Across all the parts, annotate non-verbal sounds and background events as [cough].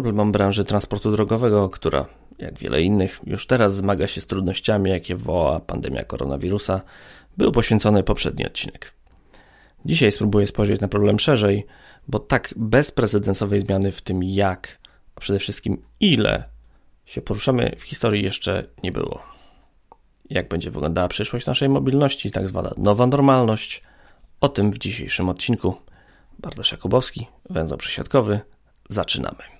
Problemom branży transportu drogowego, która, jak wiele innych, już teraz zmaga się z trudnościami, jakie wywoła pandemia koronawirusa, był poświęcony poprzedni odcinek. Dzisiaj spróbuję spojrzeć na problem szerzej, bo tak bezprecedensowej zmiany w tym jak, a przede wszystkim ile się poruszamy w historii jeszcze nie było. Jak będzie wyglądała przyszłość naszej mobilności, tak zwana nowa normalność, o tym w dzisiejszym odcinku. Bartosz Jakubowski, węzeł przesiadkowy. Zaczynamy.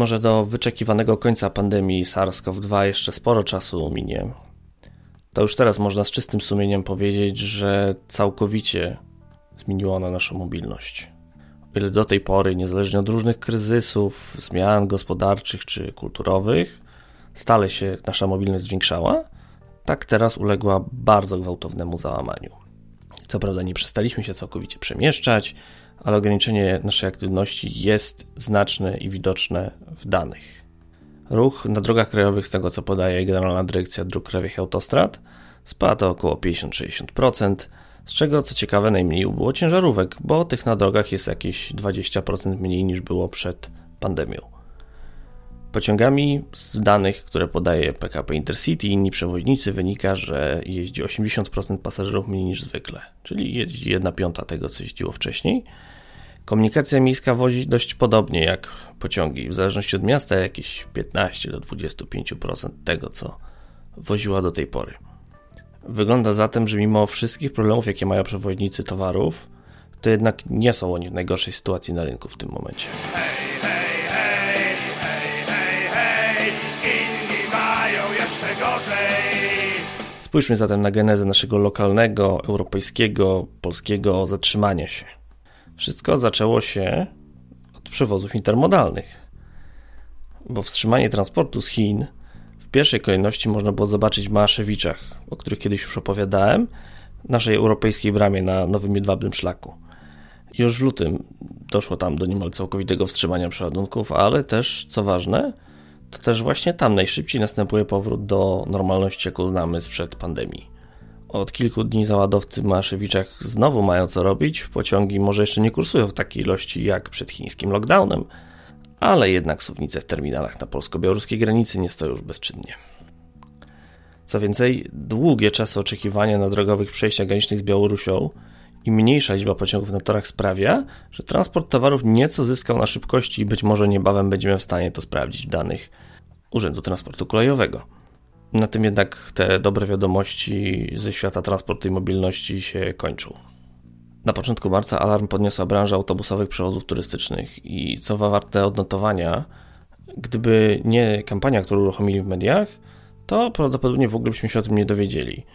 Mimo, że do wyczekiwanego końca pandemii SARS-CoV-2 jeszcze sporo czasu minie, to już teraz można z czystym sumieniem powiedzieć, że całkowicie zmieniła ona naszą mobilność. O ile do tej pory, niezależnie od różnych kryzysów, zmian gospodarczych czy kulturowych, stale się nasza mobilność zwiększała, tak teraz uległa bardzo gwałtownemu załamaniu. Co prawda nie przestaliśmy się całkowicie przemieszczać, ale ograniczenie naszej aktywności jest znaczne i widoczne w danych. Ruch na drogach krajowych, z tego co podaje Generalna Dyrekcja Dróg Krajowych i Autostrad, spadł o około 50-60%, z czego co ciekawe najmniej było ciężarówek, bo tych na drogach jest jakieś 20% mniej niż było przed pandemią. Pociągami z danych, które podaje PKP Intercity i inni przewoźnicy wynika, że jeździ 80% pasażerów mniej niż zwykle, czyli jeździ 1 piąta tego, co jeździło wcześniej. Komunikacja miejska wozi dość podobnie jak pociągi, w zależności od miasta jakieś 15 do 25% tego, co woziła do tej pory. Wygląda zatem, że mimo wszystkich problemów, jakie mają przewoźnicy towarów, to jednak nie są oni w najgorszej sytuacji na rynku w tym momencie. Spójrzmy zatem na genezę naszego lokalnego, europejskiego, polskiego zatrzymania się. Wszystko zaczęło się od przewozów intermodalnych, bo wstrzymanie transportu z Chin w pierwszej kolejności można było zobaczyć w Małaszewiczach, o których kiedyś już opowiadałem, naszej europejskiej bramie na Nowym Jedwabnym Szlaku. Już w lutym doszło tam do niemal całkowitego wstrzymania przeładunków, ale też, co ważne, to też właśnie tam najszybciej następuje powrót do normalności, jaką znamy sprzed pandemii. Od kilku dni załadowcy w Maszewiczach znowu mają co robić. Pociągi może jeszcze nie kursują w takiej ilości jak przed chińskim lockdownem, ale jednak suwnice w terminalach na polsko-białoruskiej granicy nie stoją już bezczynnie. Co więcej, długie czasy oczekiwania na drogowych przejściach granicznych z Białorusią i mniejsza liczba pociągów na torach sprawia, że transport towarów nieco zyskał na szybkości i być może niebawem będziemy w stanie to sprawdzić w danych Urzędu Transportu Kolejowego. Na tym jednak te dobre wiadomości ze świata transportu i mobilności się kończą. Na początku marca alarm podniosła branża autobusowych przewozów turystycznych i co warte odnotowania, gdyby nie kampania, którą uruchomili w mediach, to prawdopodobnie w ogóle byśmy się o tym nie dowiedzieli.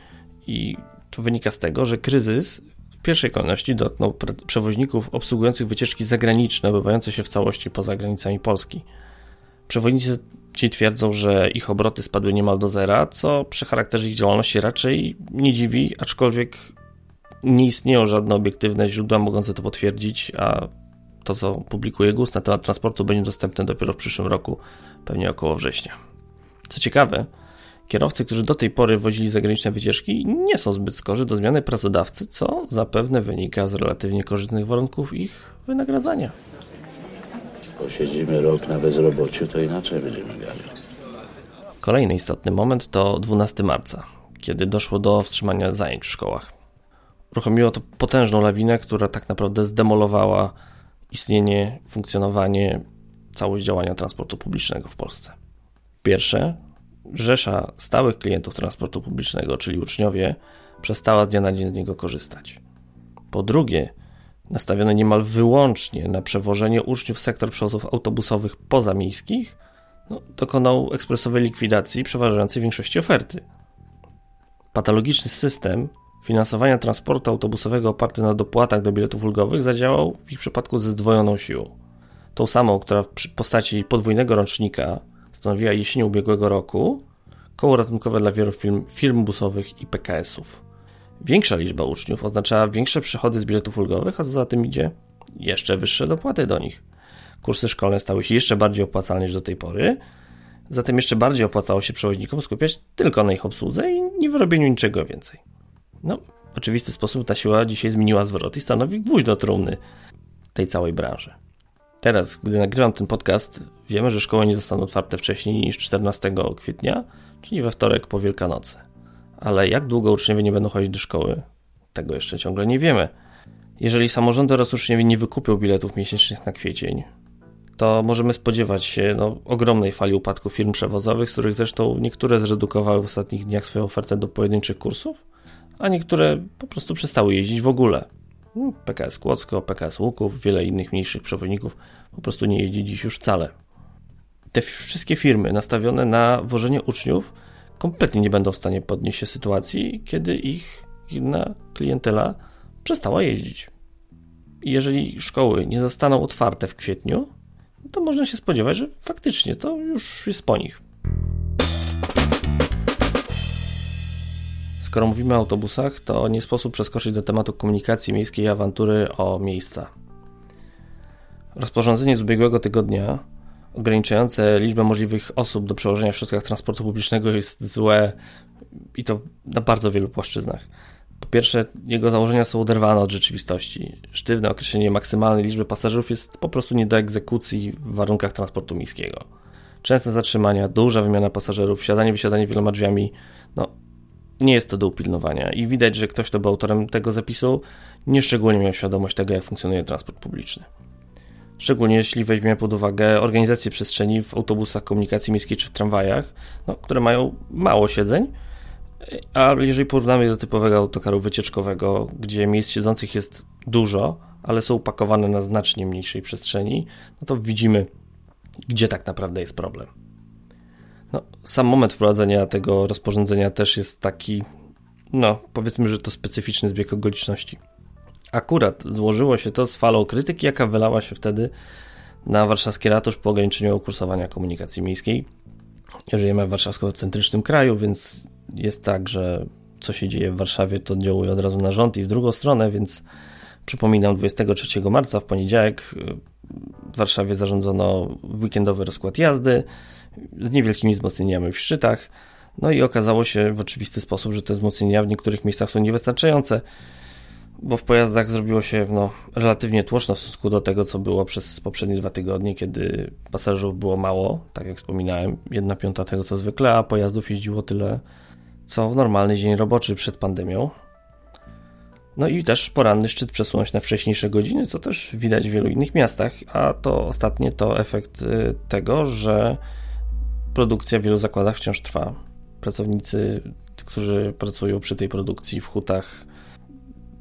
I to wynika z tego, że kryzys pierwszej kolejności dotknął przewoźników obsługujących wycieczki zagraniczne, odbywające się w całości poza granicami Polski. Przewoźnicy Ci twierdzą, że ich obroty spadły niemal do zera, co przy charakterze ich działalności raczej nie dziwi, aczkolwiek nie istnieją żadne obiektywne źródła mogące to potwierdzić, a to, co publikuje GUS na temat transportu, będzie dostępne dopiero w przyszłym roku, pewnie około września. Co ciekawe, kierowcy, którzy do tej pory wozili zagraniczne wycieczki, nie są zbyt skorzy do zmiany pracodawcy, co zapewne wynika z relatywnie korzystnych warunków ich wynagradzania posiedzimy rok na bezrobociu, to inaczej będziemy grali. Kolejny istotny moment to 12 marca, kiedy doszło do wstrzymania zajęć w szkołach. Uruchomiło to potężną lawinę, która tak naprawdę zdemolowała istnienie, funkcjonowanie, całość działania transportu publicznego w Polsce. Pierwsze, rzesza stałych klientów transportu publicznego, czyli uczniowie, przestała z dnia na dzień z niego korzystać. Po drugie, nastawione niemal wyłącznie na przewożenie uczniów sektor przewozów autobusowych pozamiejskich, no, dokonał ekspresowej likwidacji przeważającej większości oferty. Patologiczny system finansowania transportu autobusowego oparty na dopłatach do biletów ulgowych zadziałał w ich przypadku ze zdwojoną siłą. Tą samą, która w postaci podwójnego rocznika stanowiła jesienią ubiegłego roku, koło ratunkowe dla wielu firm, firm busowych i PKS-ów. Większa liczba uczniów oznaczała większe przychody z biletów ulgowych, a co za tym idzie jeszcze wyższe dopłaty do nich. Kursy szkolne stały się jeszcze bardziej opłacalne niż do tej pory, zatem jeszcze bardziej opłacało się przewoźnikom skupiać tylko na ich obsłudze i nie wyrobieniu niczego więcej. No, w oczywisty sposób ta siła dzisiaj zmieniła zwrot i stanowi gwóźdź do trumny tej całej branży. Teraz, gdy nagrywam ten podcast, wiemy, że szkoły nie zostaną otwarte wcześniej niż 14 kwietnia, czyli we wtorek po Wielkanocy. Ale jak długo uczniowie nie będą chodzić do szkoły, tego jeszcze ciągle nie wiemy. Jeżeli samorządy oraz uczniowie nie wykupią biletów miesięcznych na kwiecień, to możemy spodziewać się no, ogromnej fali upadku firm przewozowych, z których zresztą niektóre zredukowały w ostatnich dniach swoją ofertę do pojedynczych kursów, a niektóre po prostu przestały jeździć w ogóle. No, PKS Kłodzko, PKS Łuków, wiele innych mniejszych przewoźników po prostu nie jeździ dziś już wcale. Te wszystkie firmy nastawione na wożenie uczniów kompletnie nie będą w stanie podnieść się sytuacji, kiedy ich inna klientela przestała jeździć. Jeżeli szkoły nie zostaną otwarte w kwietniu, to można się spodziewać, że faktycznie to już jest po nich. Skoro mówimy o autobusach, to nie sposób przeskoczyć do tematu komunikacji miejskiej i awantury o miejsca. Rozporządzenie z ubiegłego tygodnia ograniczające liczbę możliwych osób do przełożenia w środkach transportu publicznego jest złe i to na bardzo wielu płaszczyznach. Po pierwsze, jego założenia są oderwane od rzeczywistości. Sztywne określenie maksymalnej liczby pasażerów jest po prostu nie do egzekucji w warunkach transportu miejskiego. Częste zatrzymania, duża wymiana pasażerów, wsiadanie, wysiadanie wieloma drzwiami, no nie jest to do upilnowania i widać, że ktoś, kto był autorem tego zapisu, nieszczególnie miał świadomość tego, jak funkcjonuje transport publiczny. Szczególnie jeśli weźmiemy pod uwagę organizację przestrzeni w autobusach komunikacji miejskiej czy w tramwajach, no, które mają mało siedzeń, a jeżeli porównamy do typowego autokaru wycieczkowego, gdzie miejsc siedzących jest dużo, ale są upakowane na znacznie mniejszej przestrzeni, no to widzimy, gdzie tak naprawdę jest problem. No, sam moment wprowadzenia tego rozporządzenia też jest taki, no powiedzmy, że to specyficzny zbieg okoliczności. Akurat złożyło się to z falą krytyki, jaka wylała się wtedy na warszawski ratusz po ograniczeniu kursowania komunikacji miejskiej. Żyjemy w warszawsko-centrycznym kraju, więc jest tak, że co się dzieje w Warszawie, to oddziałuje od razu na rząd i w drugą stronę, więc przypominam, 23 marca w poniedziałek w Warszawie zarządzono weekendowy rozkład jazdy z niewielkimi wzmocnieniami w szczytach. No i okazało się w oczywisty sposób, że te wzmocnienia w niektórych miejscach są niewystarczające, bo w pojazdach zrobiło się no, relatywnie tłoczno w stosunku do tego, co było przez poprzednie dwa tygodnie, kiedy pasażerów było mało, tak jak wspominałem, jedna piąta tego co zwykle, a pojazdów jeździło tyle, co w normalny dzień roboczy przed pandemią. No i też poranny szczyt przesunąć na wcześniejsze godziny, co też widać w wielu innych miastach, a to ostatnie to efekt y, tego, że produkcja w wielu zakładach wciąż trwa. Pracownicy, którzy pracują przy tej produkcji w hutach,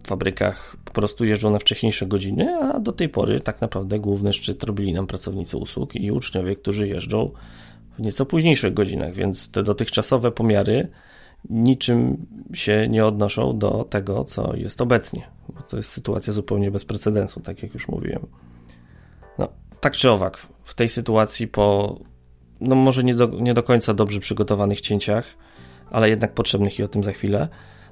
fabrykach, po prostu jeżdżą na wcześniejsze godziny, a do tej pory tak naprawdę główny szczyt robili nam pracownicy usług i uczniowie, którzy jeżdżą w nieco późniejszych godzinach, więc te dotychczasowe pomiary niczym się nie odnoszą do tego, co jest obecnie, bo to jest sytuacja zupełnie bez precedensu, tak jak już mówiłem. No, tak czy owak, w tej sytuacji po, no może nie do, nie do końca dobrze przygotowanych cięciach, ale jednak potrzebnych i o tym za chwilę,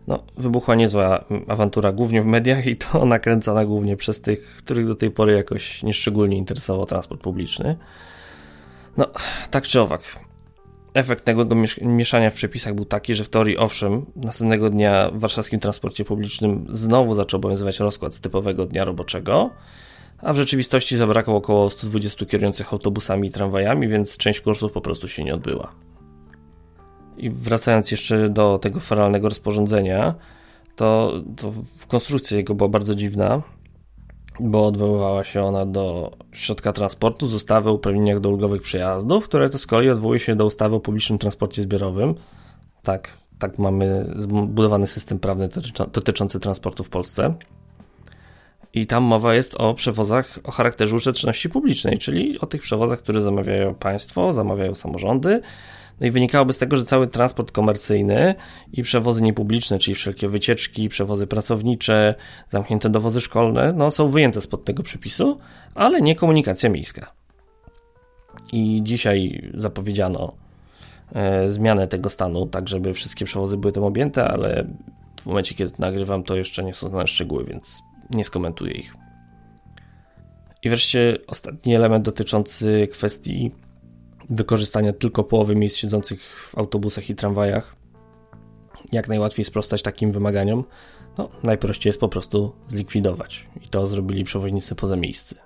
no, wybuchła niezła awantura, głównie w mediach i to [laughs] nakręcana głównie przez tych, których do tej pory jakoś nieszczególnie interesował transport publiczny. No, tak czy owak, Efekt nagłego mieszania w przepisach był taki, że w teorii owszem, następnego dnia w warszawskim transporcie publicznym znowu zaczął obowiązywać rozkład z typowego dnia roboczego, a w rzeczywistości zabrakło około 120 kierujących autobusami i tramwajami, więc część kursów po prostu się nie odbyła. I wracając jeszcze do tego feralnego rozporządzenia, to, to konstrukcja jego była bardzo dziwna bo odwoływała się ona do środka transportu z ustawy o uprawnieniach do ulgowych przejazdów, które to z kolei odwołuje się do ustawy o publicznym transporcie zbiorowym. Tak, tak mamy zbudowany system prawny dotyczący transportu w Polsce. I tam mowa jest o przewozach o charakterze użyteczności publicznej, czyli o tych przewozach, które zamawiają państwo, zamawiają samorządy, no i wynikałoby z tego, że cały transport komercyjny i przewozy niepubliczne, czyli wszelkie wycieczki, przewozy pracownicze, zamknięte dowozy szkolne, no są wyjęte spod tego przepisu, ale nie komunikacja miejska. I dzisiaj zapowiedziano e, zmianę tego stanu, tak żeby wszystkie przewozy były tym objęte, ale w momencie, kiedy nagrywam, to jeszcze nie są znane szczegóły, więc nie skomentuję ich. I wreszcie ostatni element dotyczący kwestii wykorzystania tylko połowy miejsc siedzących w autobusach i tramwajach. Jak najłatwiej sprostać takim wymaganiom? No, najprościej jest po prostu zlikwidować. I to zrobili przewoźnicy poza miejsce.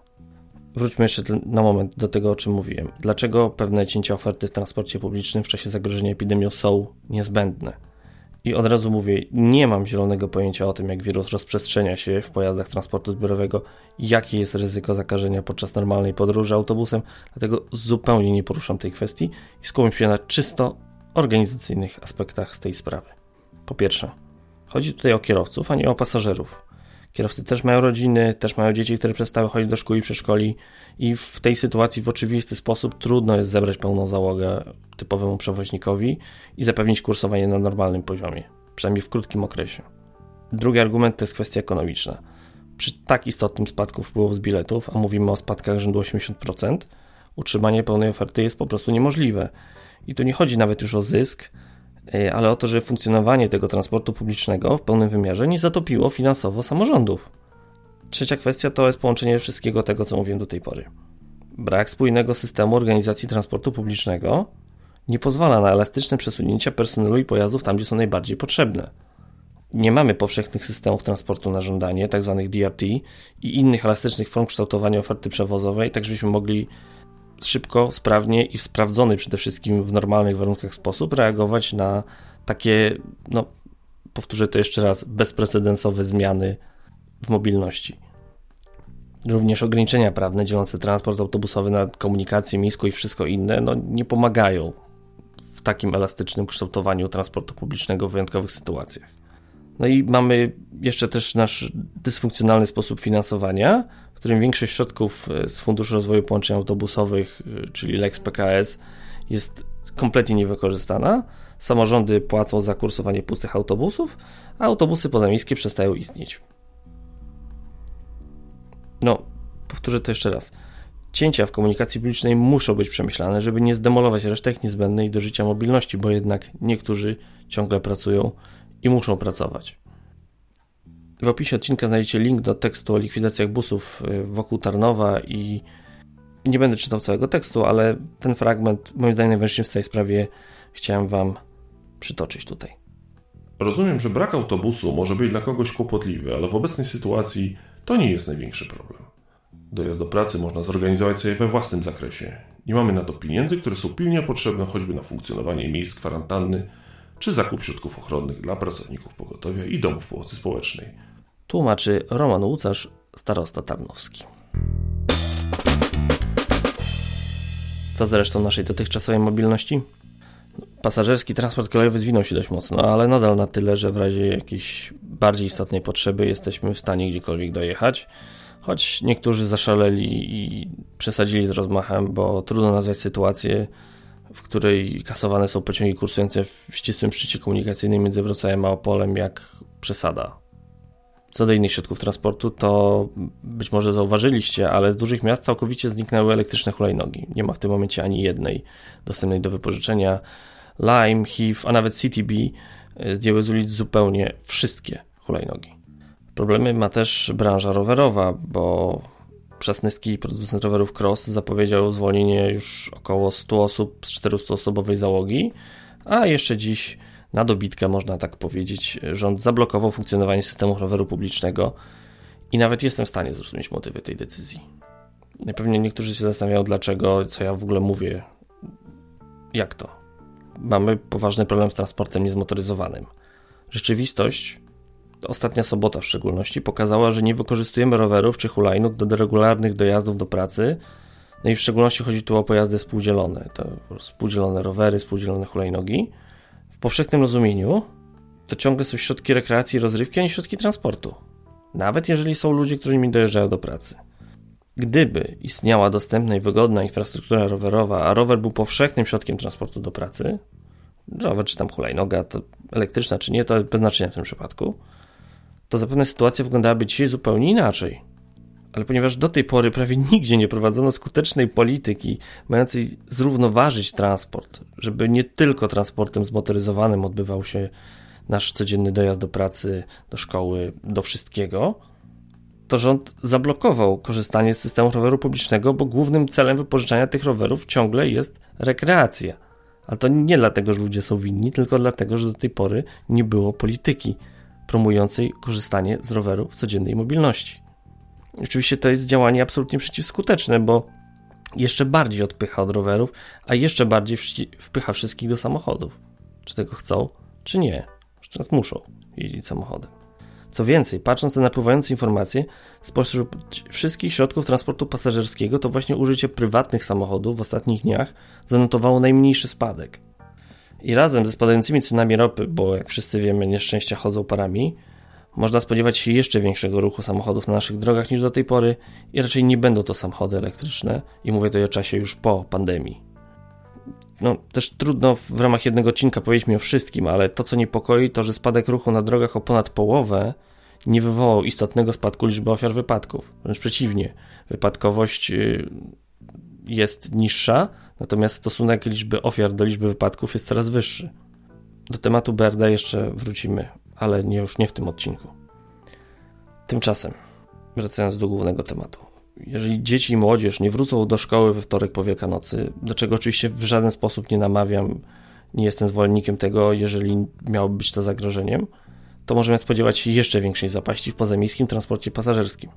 Wróćmy jeszcze na moment do tego, o czym mówiłem. Dlaczego pewne cięcia oferty w transporcie publicznym w czasie zagrożenia epidemią są niezbędne? I od razu mówię, nie mam zielonego pojęcia o tym, jak wirus rozprzestrzenia się w pojazdach transportu zbiorowego, jakie jest ryzyko zakażenia podczas normalnej podróży autobusem, dlatego zupełnie nie poruszam tej kwestii i skupiam się na czysto organizacyjnych aspektach z tej sprawy. Po pierwsze, chodzi tutaj o kierowców, a nie o pasażerów. Kierowcy też mają rodziny, też mają dzieci, które przestały chodzić do szkół i przedszkoli i w tej sytuacji w oczywisty sposób trudno jest zebrać pełną załogę typowemu przewoźnikowi i zapewnić kursowanie na normalnym poziomie, przynajmniej w krótkim okresie. Drugi argument to jest kwestia ekonomiczna. Przy tak istotnym spadku wpływów z biletów, a mówimy o spadkach rzędu 80%, utrzymanie pełnej oferty jest po prostu niemożliwe. I tu nie chodzi nawet już o zysk, ale o to, że funkcjonowanie tego transportu publicznego w pełnym wymiarze nie zatopiło finansowo samorządów. Trzecia kwestia to jest połączenie wszystkiego tego, co mówiłem do tej pory. Brak spójnego systemu organizacji transportu publicznego nie pozwala na elastyczne przesunięcia personelu i pojazdów tam, gdzie są najbardziej potrzebne. Nie mamy powszechnych systemów transportu na żądanie, tzw. Tak DRT i innych elastycznych form kształtowania oferty przewozowej, tak żebyśmy mogli szybko, sprawnie i w sprawdzony przede wszystkim w normalnych warunkach sposób reagować na takie, no powtórzę to jeszcze raz, bezprecedensowe zmiany w mobilności. Również ograniczenia prawne dzielące transport autobusowy na komunikację miejską i wszystko inne no, nie pomagają w takim elastycznym kształtowaniu transportu publicznego w wyjątkowych sytuacjach. No i mamy jeszcze też nasz dysfunkcjonalny sposób finansowania, w którym większość środków e, z Funduszu Rozwoju Połączeń Autobusowych, e, czyli Lex PKS, jest kompletnie niewykorzystana. Samorządy płacą za kursowanie pustych autobusów, a autobusy pozamiejskie przestają istnieć. No, powtórzę to jeszcze raz. Cięcia w komunikacji publicznej muszą być przemyślane, żeby nie zdemolować resztek niezbędnej do życia mobilności, bo jednak niektórzy ciągle pracują i muszą pracować. W opisie odcinka znajdziecie link do tekstu o likwidacjach busów y, wokół Tarnowa i nie będę czytał całego tekstu, ale ten fragment, moim zdaniem, najważniejszy w całej sprawie chciałem Wam przytoczyć tutaj. Rozumiem, że brak autobusu może być dla kogoś kłopotliwy, ale w obecnej sytuacji to nie jest największy problem. Dojazd do pracy można zorganizować sobie we własnym zakresie. Nie mamy na to pieniędzy, które są pilnie potrzebne choćby na funkcjonowanie miejsc kwarantanny czy zakup środków ochronnych dla pracowników pogotowia i domów pomocy społecznej. Tłumaczy Roman Łucarz, starosta tarnowski. Co z resztą naszej dotychczasowej mobilności? Pasażerski transport kolejowy zwinął się dość mocno, ale nadal na tyle, że w razie jakiejś bardziej istotnej potrzeby jesteśmy w stanie gdziekolwiek dojechać. Choć niektórzy zaszaleli i przesadzili z rozmachem, bo trudno nazwać sytuację, w której kasowane są pociągi kursujące w ścisłym szczycie komunikacyjnym między Wrocławiem a Opolem, jak przesada. Co do innych środków transportu, to być może zauważyliście, ale z dużych miast całkowicie zniknęły elektryczne hulajnogi. Nie ma w tym momencie ani jednej dostępnej do wypożyczenia. Lime, HIV, a nawet CTB e, zdjęły z ulic zupełnie wszystkie hulajnogi. Problemy ma też branża rowerowa, bo Przasnyski, producent rowerów Cross, zapowiedział zwolnienie już około 100 osób z 400-osobowej załogi, a jeszcze dziś na dobitkę, można tak powiedzieć, rząd zablokował funkcjonowanie systemu roweru publicznego i nawet jestem w stanie zrozumieć motywy tej decyzji. Pewnie niektórzy się zastanawiają, dlaczego, co ja w ogóle mówię. Jak to? Mamy poważny problem z transportem niezmotoryzowanym. Rzeczywistość ostatnia sobota w szczególności, pokazała, że nie wykorzystujemy rowerów czy hulajnóg do regularnych dojazdów do pracy. No i w szczególności chodzi tu o pojazdy współdzielone, to współdzielone rowery, współdzielone hulajnogi. W powszechnym rozumieniu to ciągle są środki rekreacji i rozrywki, a nie środki transportu. Nawet jeżeli są ludzie, którzy nimi dojeżdżają do pracy. Gdyby istniała dostępna i wygodna infrastruktura rowerowa, a rower był powszechnym środkiem transportu do pracy, rower czy tam hulajnoga, to elektryczna czy nie, to bez znaczenia w tym przypadku, to zapewne sytuacja wyglądałaby dzisiaj zupełnie inaczej. ale ponieważ do tej pory prawie [laughs] nigdzie nie prowadzono skutecznej polityki mającej zrównoważyć transport, żeby nie tylko transportem zmotoryzowanym odbywał się nasz codzienny dojazd do pracy, do szkoły, do wszystkiego, to rząd zablokował korzystanie z systemu roweru publicznego, bo głównym celem wypożyczania tych rowerów ciągle jest rekreacja. A to nie dlatego, że ludzie są winni, tylko dlatego, że do tej pory nie było polityki promującej korzystanie z roweru w codziennej mobilności. Oczywiście to jest działanie absolutnie przeciwskuteczne, bo jeszcze bardziej odpycha od rowerów, a jeszcze bardziej wpycha wszystkich do samochodów. Czy tego chcą, czy nie. Już teraz muszą jeździć samochodem. Co więcej, patrząc na napływające informacje, spośród wszystkich środków transportu pasażerskiego, to właśnie użycie prywatnych samochodów w ostatnich dniach zanotowało najmniejszy spadek. I razem ze spadającymi cenami ropy, bo jak wszyscy wiemy, nieszczęścia chodzą parami, można spodziewać się jeszcze większego ruchu samochodów na naszych drogach niż do tej pory i raczej nie będą to samochody elektryczne i mówię tutaj o czasie już po pandemii. No, też trudno w ramach jednego odcinka powiedzieć mi o wszystkim, ale to co niepokoi to, że spadek ruchu na drogach o ponad połowę nie wywołał istotnego spadku liczby ofiar wypadków. Wręcz przeciwnie, wypadkowość y, jest niższa, natomiast stosunek liczby ofiar do liczby wypadków jest coraz wyższy. Do tematu Berda jeszcze wrócimy, ale nie, już nie w tym odcinku. Tymczasem, wracając do głównego tematu. Jeżeli dzieci i młodzież nie wrócą do szkoły we wtorek po Wielkanocy, do czego oczywiście w żaden sposób nie namawiam, nie jestem zwolennikiem tego, jeżeli miałoby być to zagrożeniem, to możemy spodziewać się jeszcze większej zapaści w pozamiejskim transporcie pasażerskim.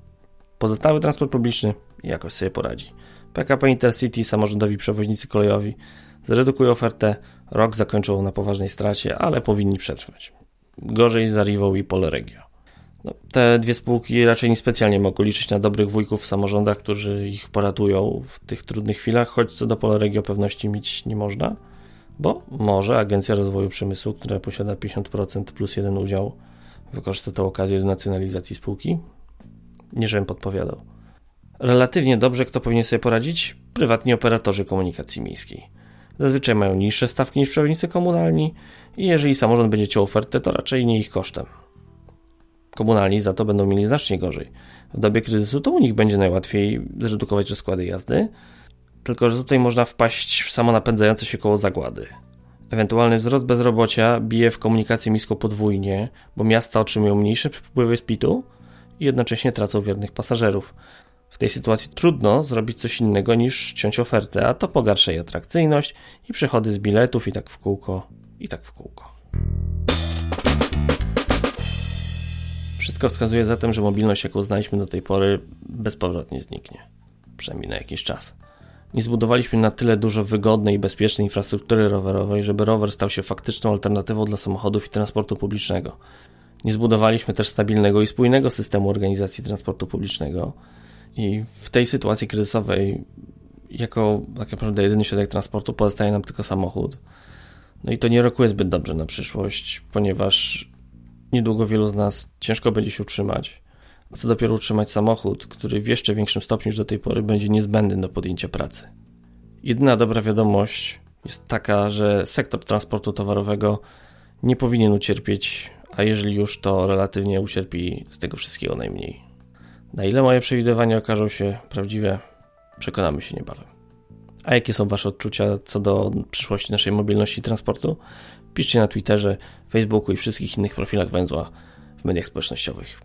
Pozostały transport publiczny jakoś sobie poradzi. PKP Intercity, samorządowi przewoźnicy kolejowi zredukują ofertę, rok zakończą na poważnej stracie, ale powinni przetrwać. Gorzej za Rivą i Polregio. No, te dwie spółki raczej niespecjalnie mogą liczyć na dobrych wujków w samorządach, którzy ich poratują w tych trudnych chwilach, choć co do Polregio pewności mieć nie można, bo może Agencja Rozwoju Przemysłu, która posiada 50% plus jeden udział, wykorzysta tę okazję do nacjonalizacji spółki? Nie żebym podpowiadał. Relatywnie dobrze kto powinien sobie poradzić? Prywatni operatorzy komunikacji miejskiej. Zazwyczaj mają niższe stawki niż przewoźnicy komunalni i jeżeli samorząd będzie ciął ofertę, to raczej nie ich kosztem. Komunalni za to będą mieli znacznie gorzej. W dobie kryzysu to u nich będzie najłatwiej zredukować rozkłady jazdy, tylko że tutaj można wpaść w samo napędzające się koło zagłady. Ewentualny wzrost bezrobocia bije w komunikację miejską podwójnie, bo miasta otrzymują mniejsze wpływy z PIT-u i jednocześnie tracą wiernych pasażerów. Tej sytuacji trudno zrobić coś innego niż ciąć ofertę, a to pogarsza jej atrakcyjność i przychody z biletów i tak w kółko, i tak w kółko. Wszystko wskazuje zatem, że mobilność, jaką znaliśmy do tej pory, bezpowrotnie zniknie. Przynajmniej na jakiś czas. Nie zbudowaliśmy na tyle dużo wygodnej i bezpiecznej infrastruktury rowerowej, żeby rower stał się faktyczną alternatywą dla samochodów i transportu publicznego. Nie zbudowaliśmy też stabilnego i spójnego systemu organizacji transportu publicznego. I w tej sytuacji kryzysowej, jako tak naprawdę jedyny środek transportu, pozostaje nam tylko samochód. No i to nie rokuje zbyt dobrze na przyszłość, ponieważ niedługo wielu z nas ciężko będzie się utrzymać. A co dopiero utrzymać samochód, który w jeszcze większym stopniu niż do tej pory będzie niezbędny do podjęcia pracy. Jedyna dobra wiadomość jest taka, że sektor transportu towarowego nie powinien ucierpieć, a jeżeli już, to relatywnie ucierpi z tego wszystkiego najmniej. Na ile moje przewidywania okażą się prawdziwe, przekonamy się niebawem. A jakie są Wasze odczucia co do przyszłości naszej mobilności i transportu? Piszcie na Twitterze, Facebooku i wszystkich innych profilach węzła w mediach społecznościowych.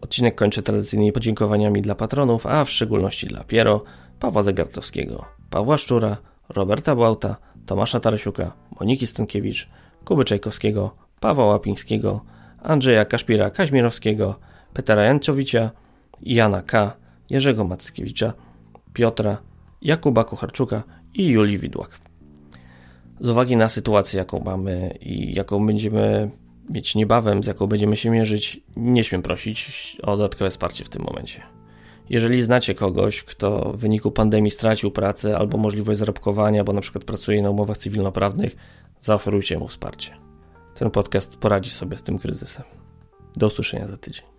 Odcinek kończę tradycyjnymi podziękowaniami dla patronów, a w szczególności dla Piero, Pawła Zegartowskiego, Pawła Szczura, Roberta Błauta, Tomasza Tarasiuka, Moniki Stankiewicz, Kuby Czajkowskiego, Pawła Łapińskiego, Andrzeja Kaszpira Kaźmirowskiego, Petera Jancowicza, Jana K., Jerzego Mackiewicza, Piotra, Jakuba Kucharczuka i Julii Widłak. Z uwagi na sytuację, jaką mamy i jaką będziemy mieć niebawem, z jaką będziemy się mierzyć, nie śmiem prosić o dodatkowe wsparcie w tym momencie. Jeżeli znacie kogoś, kto w wyniku pandemii stracił pracę albo możliwość zarobkowania, bo na przykład pracuje na umowach cywilnoprawnych, zaoferujcie mu wsparcie. Ten podcast poradzi sobie z tym kryzysem. Do usłyszenia za tydzień.